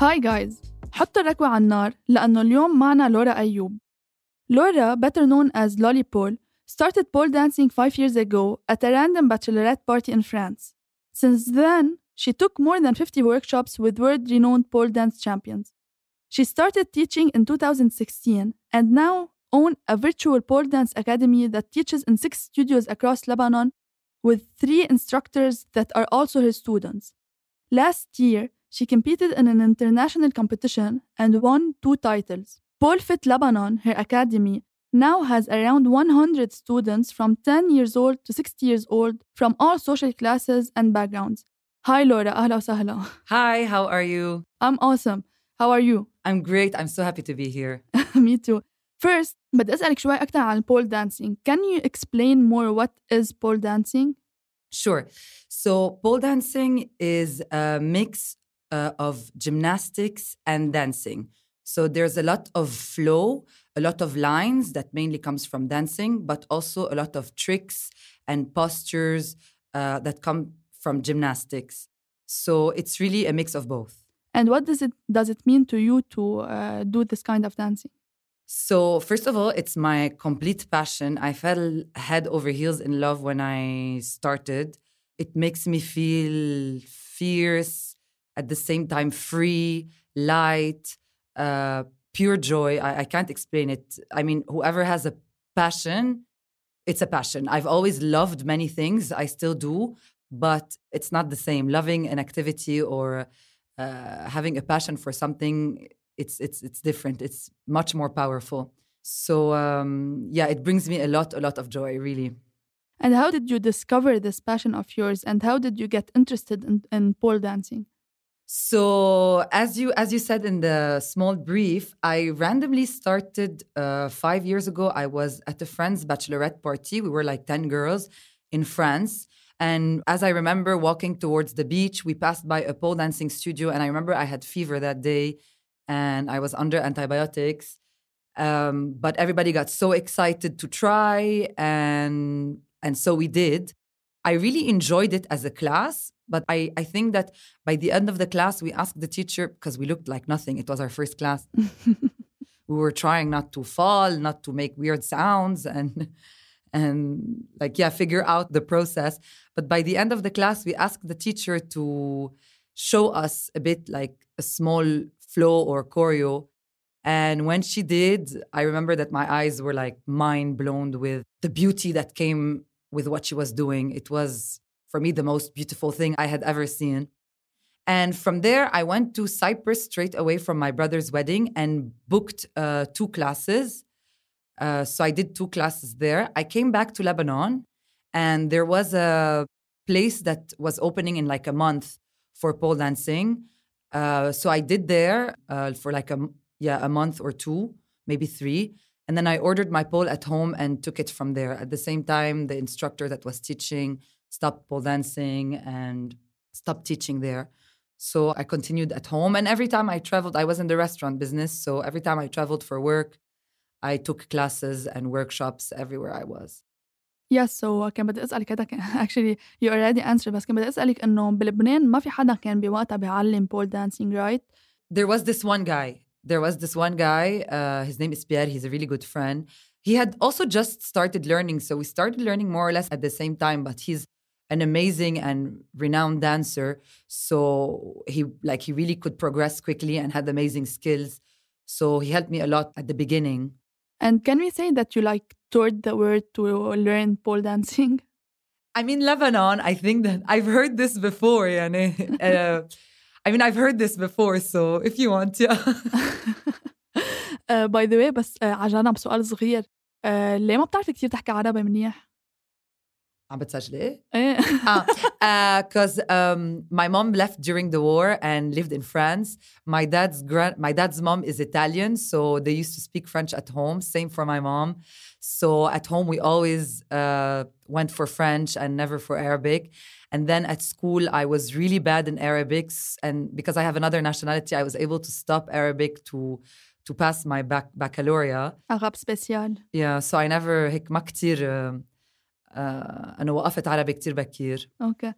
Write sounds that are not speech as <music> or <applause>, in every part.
هاي جايز حطوا الركوة على النار لأنه اليوم معنا لورا أيوب لورا better known as Lolypole started pole dancing five years ago at a random bachelorette party in France. Since then, she took more than 50 workshops with world-renowned pole dance champions. She started teaching in 2016 and now own a virtual pole dance academy that teaches in six studios across Lebanon with three instructors that are also her students. Last year, she competed in an international competition and won two titles. Pole Fit Lebanon, her academy, now has around 100 students from 10 years old to 60 years old from all social classes and backgrounds. Hi Laura, أهلا وسهلا. Hi, how are you? I'm awesome. How are you? I'm great. I'm so happy to be here. <laughs> Me too. First, بدي أسألك شوي أكثر عن pole dancing. Can you explain more what is pole dancing? Sure. So, pole dancing is a mix uh, of gymnastics and dancing. So, there's a lot of flow, a lot of lines that mainly comes from dancing, but also a lot of tricks and postures uh, that come from gymnastics. So, it's really a mix of both. And what does it does it mean to you to uh, do this kind of dancing? So, first of all, it's my complete passion. I fell head over heels in love when I started. It makes me feel fierce, at the same time, free, light, uh, pure joy. I, I can't explain it. I mean, whoever has a passion, it's a passion. I've always loved many things, I still do, but it's not the same. Loving an activity or uh, having a passion for something it's it's it's different. It's much more powerful. So um, yeah, it brings me a lot a lot of joy, really. And how did you discover this passion of yours? And how did you get interested in, in pole dancing? So as you as you said in the small brief, I randomly started uh, five years ago. I was at a friend's bachelorette party. We were like ten girls in France. And as I remember walking towards the beach, we passed by a pole dancing studio. And I remember I had fever that day and I was under antibiotics. Um, but everybody got so excited to try, and and so we did. I really enjoyed it as a class, but I, I think that by the end of the class, we asked the teacher because we looked like nothing. It was our first class. <laughs> we were trying not to fall, not to make weird sounds, and and like yeah, figure out the process. But by the end of the class, we asked the teacher to show us a bit like a small flow or choreo. And when she did, I remember that my eyes were like mind blown with the beauty that came with what she was doing. It was, for me, the most beautiful thing I had ever seen. And from there, I went to Cyprus straight away from my brother's wedding and booked uh, two classes. Uh, so I did two classes there. I came back to Lebanon, and there was a place that was opening in like a month for pole dancing. Uh, so I did there uh, for like a yeah a month or two, maybe three, and then I ordered my pole at home and took it from there. At the same time, the instructor that was teaching stopped pole dancing and stopped teaching there. So I continued at home, and every time I traveled, I was in the restaurant business. So every time I traveled for work, I took classes and workshops everywhere I was. Yes, so كان بدي اسالك هذا كان <laughs> actually you already answered بس كان بدي اسالك انه بلبنان ما في حدا كان بوقتها بيعلم pole dancing right There was this one guy. There was this one guy. Uh, his name is Pierre. He's a really good friend. He had also just started learning, so we started learning more or less at the same time. But he's an amazing and renowned dancer, so he like he really could progress quickly and had amazing skills. So he helped me a lot at the beginning. and can we say that you like toured the world to learn pole dancing <laughs> I mean, Lebanon, I think that I've heard this before. يعني. Uh, <laughs> I mean, I've heard this before, so if you want to. <laughs> uh, by the way بس uh, على جنب سؤال صغير uh, ليه ما بتعرفي كثير تحكي عربي منيح؟ عم بتسجلي؟ ايه Because um, my mom left during the war and lived in France. My dad's grand, my dad's mom is Italian, so they used to speak French at home. Same for my mom. So at home we always uh, went for French and never for Arabic. And then at school I was really bad in Arabics, and because I have another nationality, I was able to stop Arabic to to pass my bac baccalaureate. عرب سبيسيال Yeah, so I never هيك ما كتير uh, uh, أنا وقفت عربي كتير بكير أوكي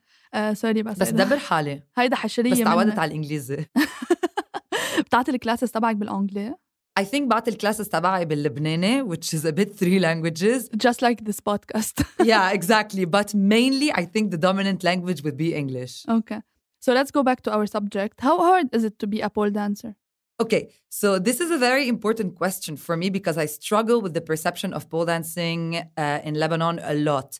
سوري بس بس دبر حالي هيدا حشريه بس تعودت. على الانجليزي بتعطي الكلاسز تبعك بالانجلي I think بعطي الكلاسز تبعي باللبناني which is a bit three languages just like this podcast yeah exactly but mainly I think the dominant language would be English okay so let's go back to our subject how hard is it to be a pole dancer Okay, so this is a very important question for me because I struggle with the perception of pole dancing uh, in Lebanon a lot.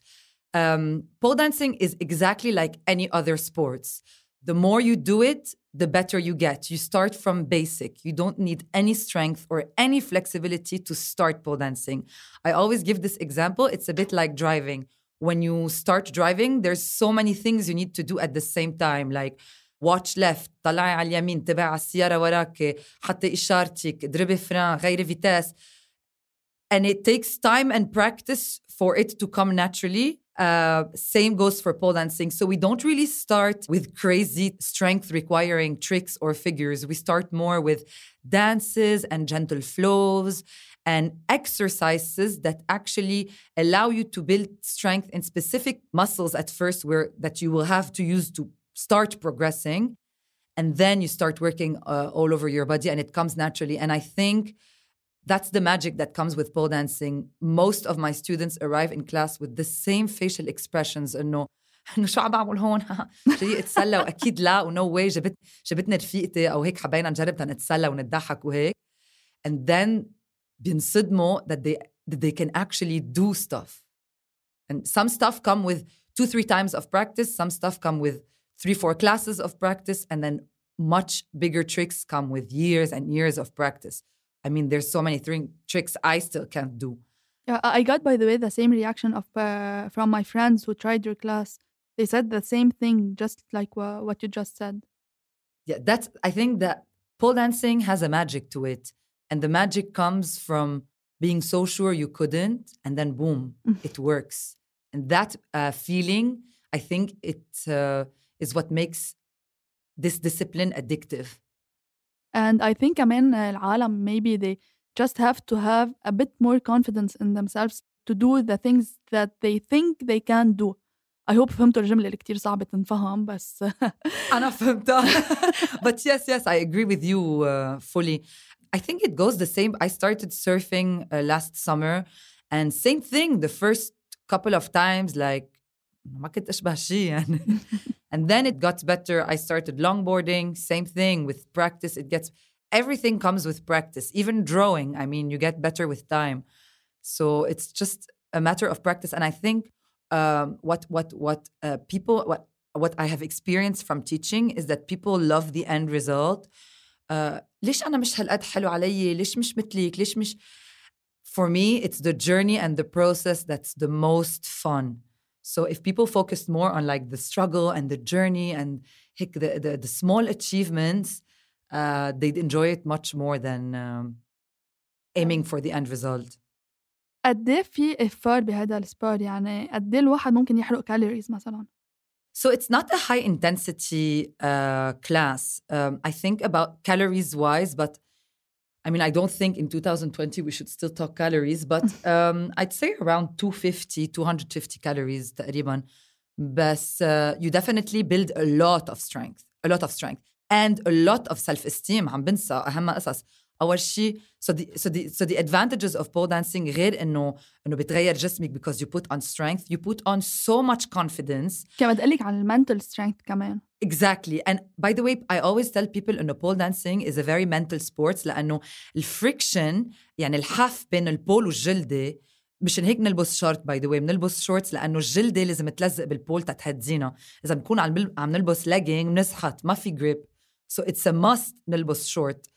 Um, pole dancing is exactly like any other sports. The more you do it, the better you get. You start from basic. You don't need any strength or any flexibility to start pole dancing. I always give this example. It's a bit like driving. When you start driving, there's so many things you need to do at the same time, like watch left طلعي على اليمين تبعي على السيارة وراك حطي إشارتك اضربي فران غيري فيتاس and it takes time and practice for it to come naturally uh, same goes for pole dancing so we don't really start with crazy strength requiring tricks or figures we start more with dances and gentle flows and exercises that actually allow you to build strength in specific muscles at first where that you will have to use to start progressing and then you start working uh, all over your body and it comes naturally and i think that's the magic that comes with pole dancing most of my students arrive in class with the same facial expressions انه انه شو عم بعمل هون <laughs> جاي اتسلى واكيد لا ونو واي جبت جبتني رفيقتي او هيك حبينا نجرب تنتسلى ونضحك وهيك and then بينصدموا that they that they can actually do stuff and some stuff come with two three times of practice some stuff come with three, four classes of practice, and then much bigger tricks come with years and years of practice. I mean, there's so many th- tricks I still can't do. Yeah, I got, by the way, the same reaction of uh, from my friends who tried your class. They said the same thing, just like uh, what you just said. Yeah, that's. I think that pole dancing has a magic to it, and the magic comes from being so sure you couldn't, and then boom, it works. And that uh, feeling, I think it uh, is what makes this discipline addictive. And I think كمان العالم maybe they just have to have a bit more confidence in themselves to do the things that they think they can do. I hope فهمتوا الجملة اللي كتير صعبة تنفهم بس <laughs> أنا فهمتها. <laughs> but yes, yes, I agree with you uh, fully. I think it goes the same. I started surfing uh, last summer and same thing the first couple of times like ما كنت أشبه شيء يعني. and then it got better. I started longboarding, same thing with practice. It gets everything comes with practice. Even drawing, I mean, you get better with time. So it's just a matter of practice. And I think um, what what what uh, people what what I have experienced from teaching is that people love the end result. Uh, ليش أنا مش هالقد حلو علي؟ ليش مش مثلك؟ ليش مش For me, it's the journey and the process that's the most fun. So if people focused more on like the struggle and the journey and the, the, the small achievements, uh, they'd enjoy it much more than um, aiming for the end result. قد ايه في افار بهذا السبور يعني قد ايه الواحد ممكن يحرق كالوريز مثلا So it's not a high intensity uh, class. Um, I think about calories wise, but I mean, I don't think in 2020 we should still talk calories, but <laughs> um, I'd say around 250, 250 calories تقريبا. But uh, you definitely build a lot of strength, a lot of strength, and a lot of self-esteem. عم بنسى أهم قصص. أول شيء so the so the so the advantages of pole dancing غير إنه إنه بتغير جسمك because you put on strength, you put on so much confidence. كمان بدي لك عن المنتل سترينث كمان Exactly. And by the way, I always tell people إنه pole dancing is a very mental sport لأنه الفريكشن يعني الحف بين البول والجلدة مشان هيك نلبس شورت باي ذا واي بنلبس شورتس لانه الجلده لازم تلزق بالبول تتهدينا اذا بنكون عم بل... عم نلبس لاجينج بنسحت ما في جريب سو اتس ا ماست نلبس شورت uh,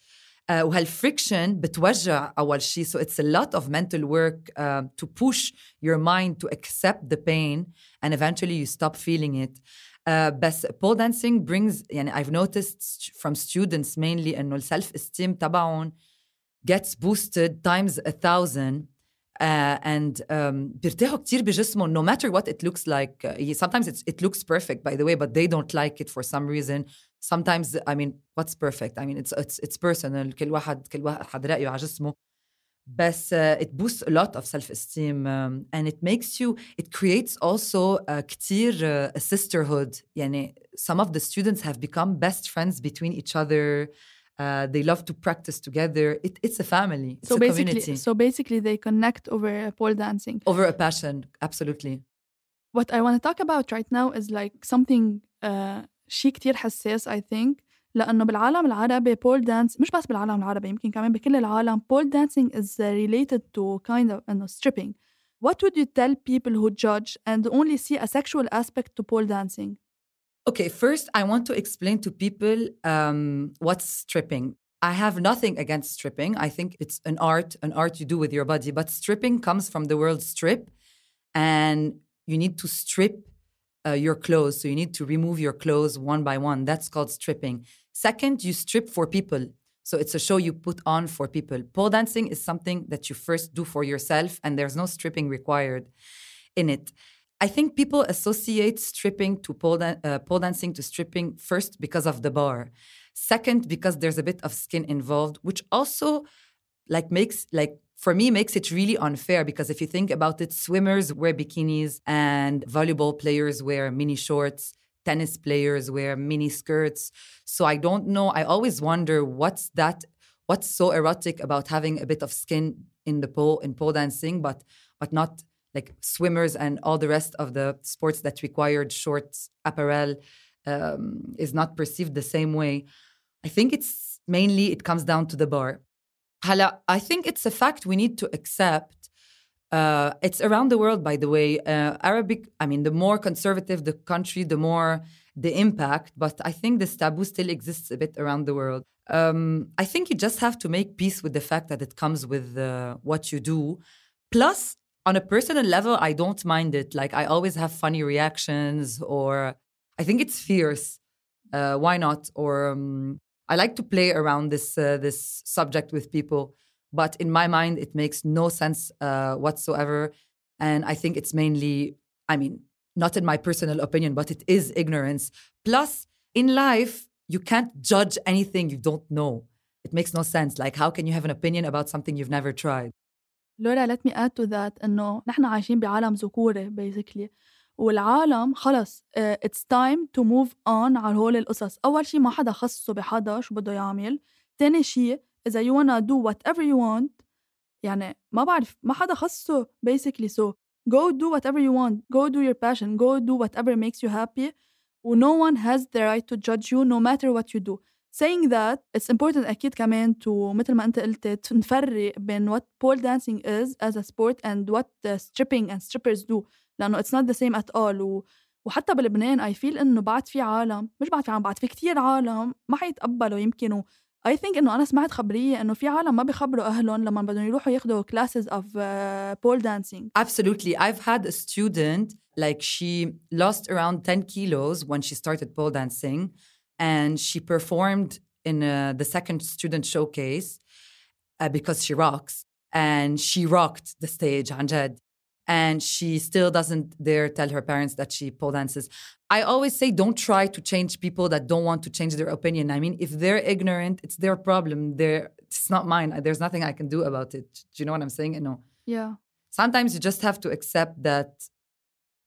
وهالفريكشن بتوجع اول شيء so it's a lot of mental work uh, to push your mind to accept the pain and eventually you stop feeling it uh, بس pole dancing brings يعني I've noticed from students mainly انه السلف esteem تبعهم gets boosted times a thousand uh, and um, بيرتاحوا كتير بجسمهم no matter what it looks like uh, sometimes it's, it looks perfect by the way but they don't like it for some reason sometimes I mean what's perfect I mean it's it's it's personal كل واحد كل واحد رأيه على جسمه بس uh, it boosts a lot of self-esteem um, and it makes you it creates also uh, كتير uh, a sisterhood يعني some of the students have become best friends between each other Uh, they love to practice together. It, it's a family. It's so a basically, community. so basically, they connect over pole dancing. Over a passion, absolutely. What I want to talk about right now is like something uh, شيء كتير حساس I think لأنه بالعالم العربي pole dance مش بس بالعالم العربي يمكن كمان بكل العالم pole dancing is related to kind of إنه stripping. What would you tell people who judge and only see a sexual aspect to pole dancing? Okay, first, I want to explain to people um, what's stripping. I have nothing against stripping. I think it's an art, an art you do with your body. But stripping comes from the word strip, and you need to strip uh, your clothes. So you need to remove your clothes one by one. That's called stripping. Second, you strip for people. So it's a show you put on for people. Pole dancing is something that you first do for yourself, and there's no stripping required in it. I think people associate stripping to pole, uh, pole dancing to stripping first because of the bar. Second, because there's a bit of skin involved, which also like makes like for me makes it really unfair because if you think about it, swimmers wear bikinis and volleyball players wear mini shorts, tennis players wear mini skirts. So I don't know. I always wonder what's that what's so erotic about having a bit of skin in the pole in pole dancing, but but not like swimmers and all the rest of the sports that required shorts apparel um, is not perceived the same way. I think it's mainly it comes down to the bar. Hala, I think it's a fact we need to accept. Uh, it's around the world, by the way. Uh, Arabic, I mean, the more conservative the country, the more the impact. But I think this taboo still exists a bit around the world. Um, I think you just have to make peace with the fact that it comes with uh, what you do. Plus, on a personal level, I don't mind it. Like, I always have funny reactions, or I think it's fierce. Uh, why not? Or um, I like to play around this uh, this subject with people, but in my mind, it makes no sense uh, whatsoever. And I think it's mainly, I mean, not in my personal opinion, but it is ignorance. Plus, in life, you can't judge anything you don't know. It makes no sense. Like, how can you have an opinion about something you've never tried? لورا let me add to that إنه نحن عايشين بعالم ذكوري basically والعالم خلص uh, it's time to move on على هول القصص أول شي ما حدا خصه بحدا شو بده يعمل تاني شي إذا you wanna do whatever you want يعني ما بعرف ما حدا خصه basically so go do whatever you want go do your passion go do whatever makes you happy no one has the right to judge you no matter what you do saying that it's important أكيد كمان to مثل ما أنت قلت نفرق بين what pole dancing is as a sport and what stripping and strippers do لأنه اتس نوت ذا سيم ات اول وحتى بلبنان اي فيل إنه بعد في عالم مش بعد في عالم بعد في كثير عالم ما حيتقبلوا يمكن اي ثينك إنه أنا سمعت خبرية إنه في عالم ما بيخبروا أهلهم لما بدهم يروحوا ياخذوا كلاسز اوف بول دانسينج ابسولوتلي ايف هاد ا ستودنت لايك شي لوست اراوند 10 كيلوز وين شي ستارتد بول دانسينج اند شي بيرفورمد ان ذا سكند ستودنت شو كيس بيكوز شي روكس اند شي روكت ذا ستيج عن جد And she still doesn't dare tell her parents that she pole dances. I always say don't try to change people that don't want to change their opinion. I mean, if they're ignorant, it's their problem. They're, it's not mine. There's nothing I can do about it. Do you know what I'm saying? No. yeah sometimes you just have to accept that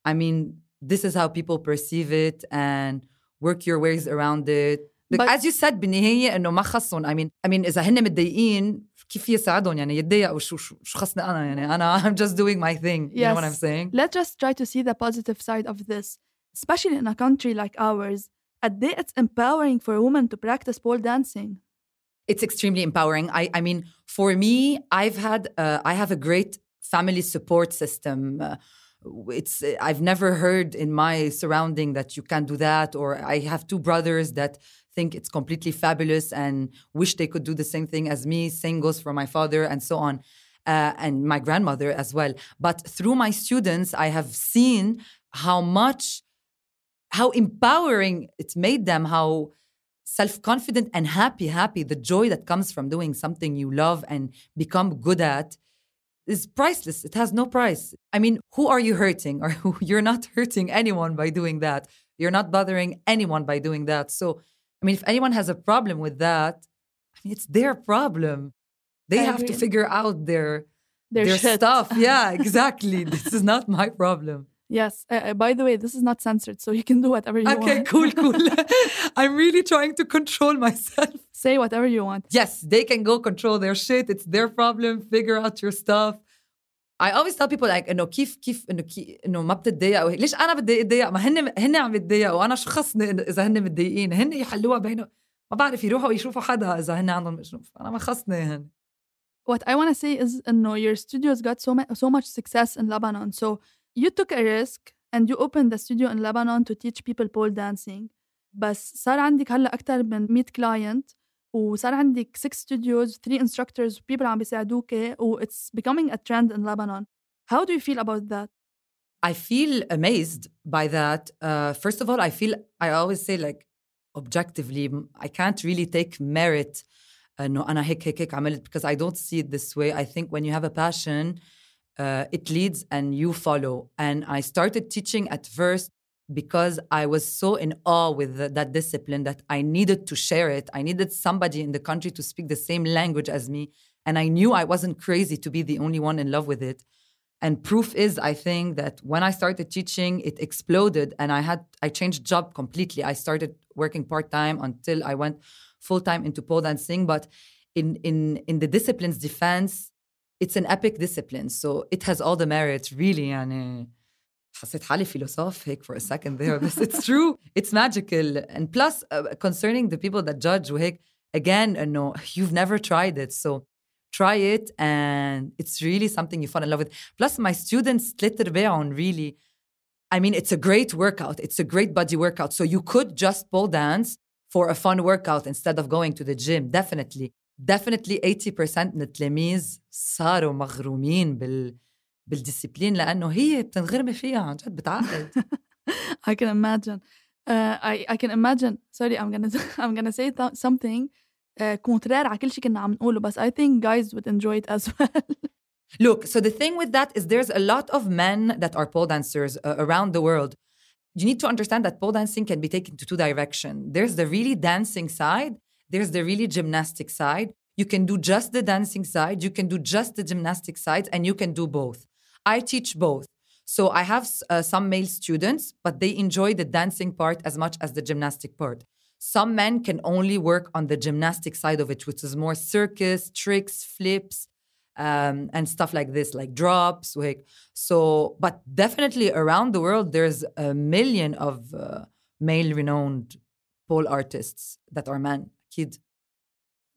i mean this is how people perceive it and work your ways around it but, But- as you said بالنهاية انه ما خصهم I mean I mean اذا هن متضايقين كيف يساعدهم يعني يتضايقوا شو شو شو خصني انا يعني انا <laughs> I'm just doing my thing you know what I'm Yes. saying let's just try to see the positive side of this especially in a country like ours قد إيه it's empowering for women to practice pole dancing it's extremely empowering. I, I mean, for me, I've had, uh, I have a great family support system. Uh, it's, I've never heard in my surrounding that you can't do that, or I have two brothers that think it's completely fabulous and wish they could do the same thing as me. Same goes for my father, and so on, uh, and my grandmother as well. But through my students, I have seen how much, how empowering it's made them, how self-confident and happy happy the joy that comes from doing something you love and become good at is priceless. It has no price. I mean who are you hurting? <laughs> Or who you're not hurting anyone by doing that. You're not bothering anyone by doing that. So i mean if anyone has a problem with that i mean it's their problem they I have to figure out their their, their stuff <laughs> yeah exactly this is not my problem Yes. Uh, uh, by the way, this is not censored, so you can do whatever you okay, want. Okay, cool, cool. <laughs> <laughs> I'm really trying to control myself. Say whatever you want. Yes, they can go control their shit. It's their problem. Figure out your stuff. I always tell people like إنه كيف كيف إنه كي إنه ما بتتضايق ليش أنا بدي اتضايق ما هن هن عم يتضايقوا وأنا شو خصني إذا هن متضايقين. هن يحلوها بينهم ما بعرف يروحوا يشوفوا حدا إذا هن عندهم أنا ما خصني هن What I want to say is إنه your studios got so, so much success in Lebanon. So you took a risk and you opened the studio in Lebanon to teach people pole dancing. بس صار عندك هلا أكثر من 100 client. وصار عندك 6 studios 3 instructors people عم بيساعدوك و it's becoming a trend in Lebanon how do you feel about that I feel amazed by that uh, first of all I feel I always say like objectively I can't really take merit انه انا هيك هيك هيك عملت because I don't see it this way I think when you have a passion uh, it leads and you follow and I started teaching at first because I was so in awe with the, that discipline that I needed to share it. I needed somebody in the country to speak the same language as me. And I knew I wasn't crazy to be the only one in love with it. And proof is, I think, that when I started teaching, it exploded and I had I changed job completely. I started working part-time until I went full-time into pole dancing. But in in in the discipline's defense, it's an epic discipline. So it has all the merits, really. And حسيت حالي philosoph هيك for a second there but it's true it's magical and plus uh, concerning the people that judge وهيك again no <laughs> you've never tried it so try it and it's really something you fall in love with plus my students تلات ارباعهم really I mean it's a great workout it's a great body workout so you could just pole dance for a fun workout instead of going to the gym definitely definitely 80% من التلاميذ صاروا مغرومين بال بالديسيبلين لانه هي بتنغرمي فيها عن جد بتعقد <laughs> I can imagine uh, I, I can imagine sorry I'm gonna <laughs> I'm gonna say th- something uh, contraire على كل شيء كنا عم نقوله بس I think guys would enjoy it as well <laughs> Look, so the thing with that is there's a lot of men that are pole dancers uh, around the world. You need to understand that pole dancing can be taken to two directions. There's the really dancing side, there's the really gymnastic side. You can do just the dancing side, you can do just the gymnastic sides, and you can do both. I teach both. So I have uh, some male students, but they enjoy the dancing part as much as the gymnastic part. Some men can only work on the gymnastic side of it, which is more circus, tricks, flips, um, and stuff like this, like drops. So, but definitely around the world, there's a million of uh, male renowned pole artists that are men. Kid.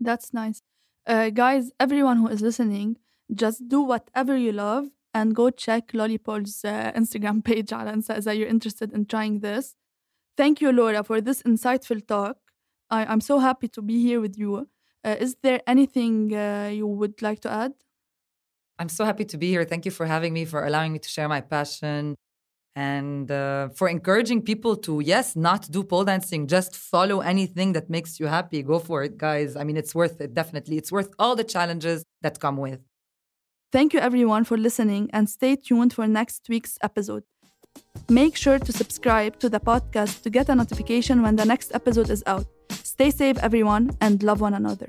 That's nice. Uh, guys, everyone who is listening, just do whatever you love and go check Lolypole's uh, Instagram <laughs> page على Insta that you're interested in trying this. Thank you, Laura, for this insightful talk. I, am so happy to be here with you. Uh, is there anything uh, you would like to add? I'm so happy to be here. Thank you for having me, for allowing me to share my passion, and uh, for encouraging people to, yes, not do pole dancing, just follow anything that makes you happy. Go for it, guys. I mean, it's worth it, definitely. It's worth all the challenges that come with. Thank you, everyone, for listening, and stay tuned for next week's episode. Make sure to subscribe to the podcast to get a notification when the next episode is out. Stay safe, everyone, and love one another.